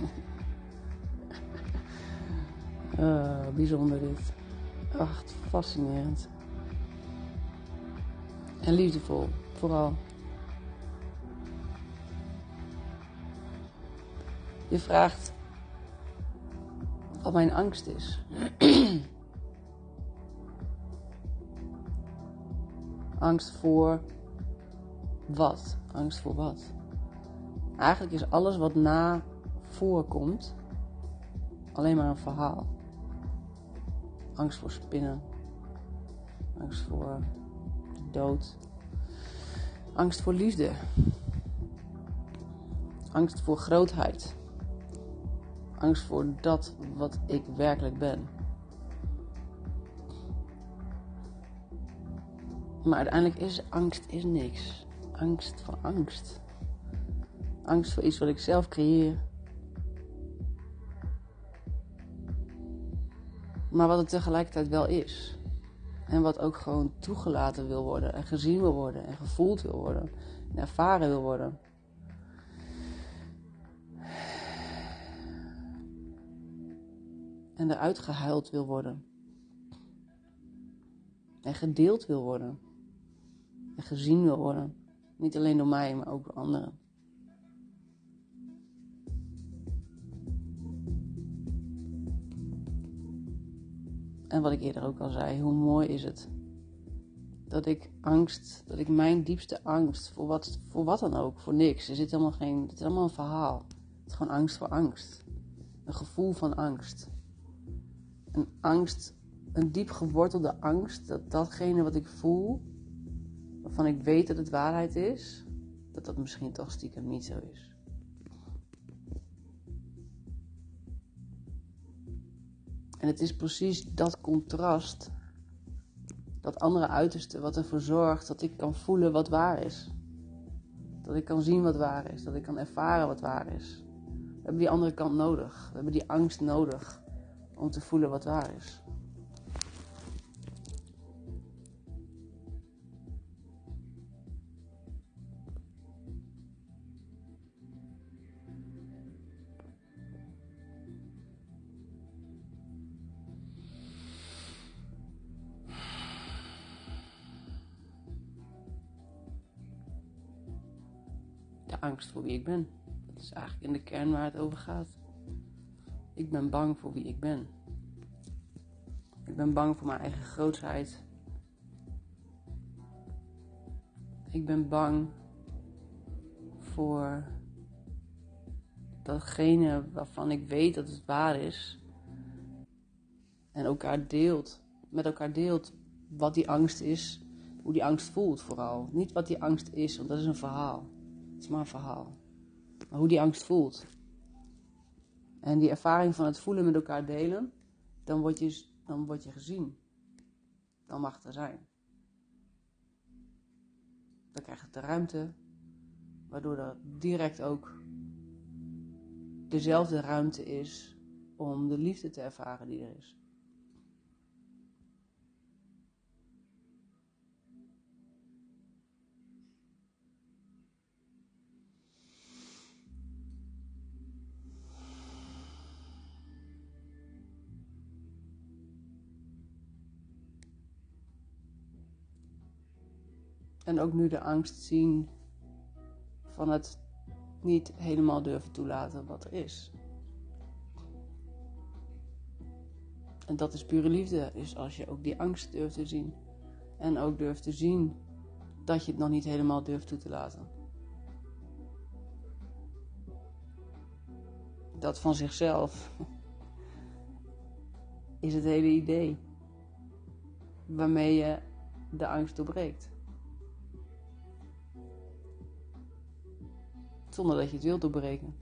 Eh, bijzonder dit. Echt fascinerend. En liefdevol, vooral. Je vraagt wat mijn angst is. angst voor wat? Angst voor wat? Eigenlijk is alles wat na voorkomt alleen maar een verhaal. Angst voor spinnen. Angst voor dood. Angst voor liefde. Angst voor grootheid. Angst voor dat wat ik werkelijk ben. Maar uiteindelijk is angst is niks. Angst voor angst. Angst voor iets wat ik zelf creëer. Maar wat het tegelijkertijd wel is. En wat ook gewoon toegelaten wil worden. En gezien wil worden. En gevoeld wil worden. En ervaren wil worden. En eruit gehuild wil worden. En gedeeld wil worden. En gezien wil worden. Niet alleen door mij, maar ook door anderen. En wat ik eerder ook al zei, hoe mooi is het dat ik angst, dat ik mijn diepste angst voor wat, voor wat dan ook, voor niks. Er zit helemaal geen, het is helemaal een verhaal. Het is gewoon angst voor angst. Een gevoel van angst. Een angst, een diep gewortelde angst dat datgene wat ik voel, waarvan ik weet dat het waarheid is, dat dat misschien toch stiekem niet zo is. En het is precies dat contrast, dat andere uiterste, wat ervoor zorgt dat ik kan voelen wat waar is. Dat ik kan zien wat waar is, dat ik kan ervaren wat waar is. We hebben die andere kant nodig. We hebben die angst nodig om te voelen wat waar is. Angst voor wie ik ben. Dat is eigenlijk in de kern waar het over gaat. Ik ben bang voor wie ik ben. Ik ben bang voor mijn eigen grootheid. Ik ben bang voor datgene waarvan ik weet dat het waar is. En elkaar deelt, met elkaar deelt wat die angst is, hoe die angst voelt vooral. Niet wat die angst is, want dat is een verhaal. Maar een verhaal. Maar hoe die angst voelt. En die ervaring van het voelen met elkaar delen, dan word je, dan word je gezien. Dan mag er zijn. Dan krijg je de ruimte, waardoor er direct ook dezelfde ruimte is om de liefde te ervaren die er is. En ook nu de angst zien van het niet helemaal durven toelaten wat er is. En dat is pure liefde, is als je ook die angst durft te zien. En ook durft te zien dat je het nog niet helemaal durft toe te laten. Dat van zichzelf is het hele idee waarmee je de angst doorbreekt. Zonder dat je het wilt doorbreken.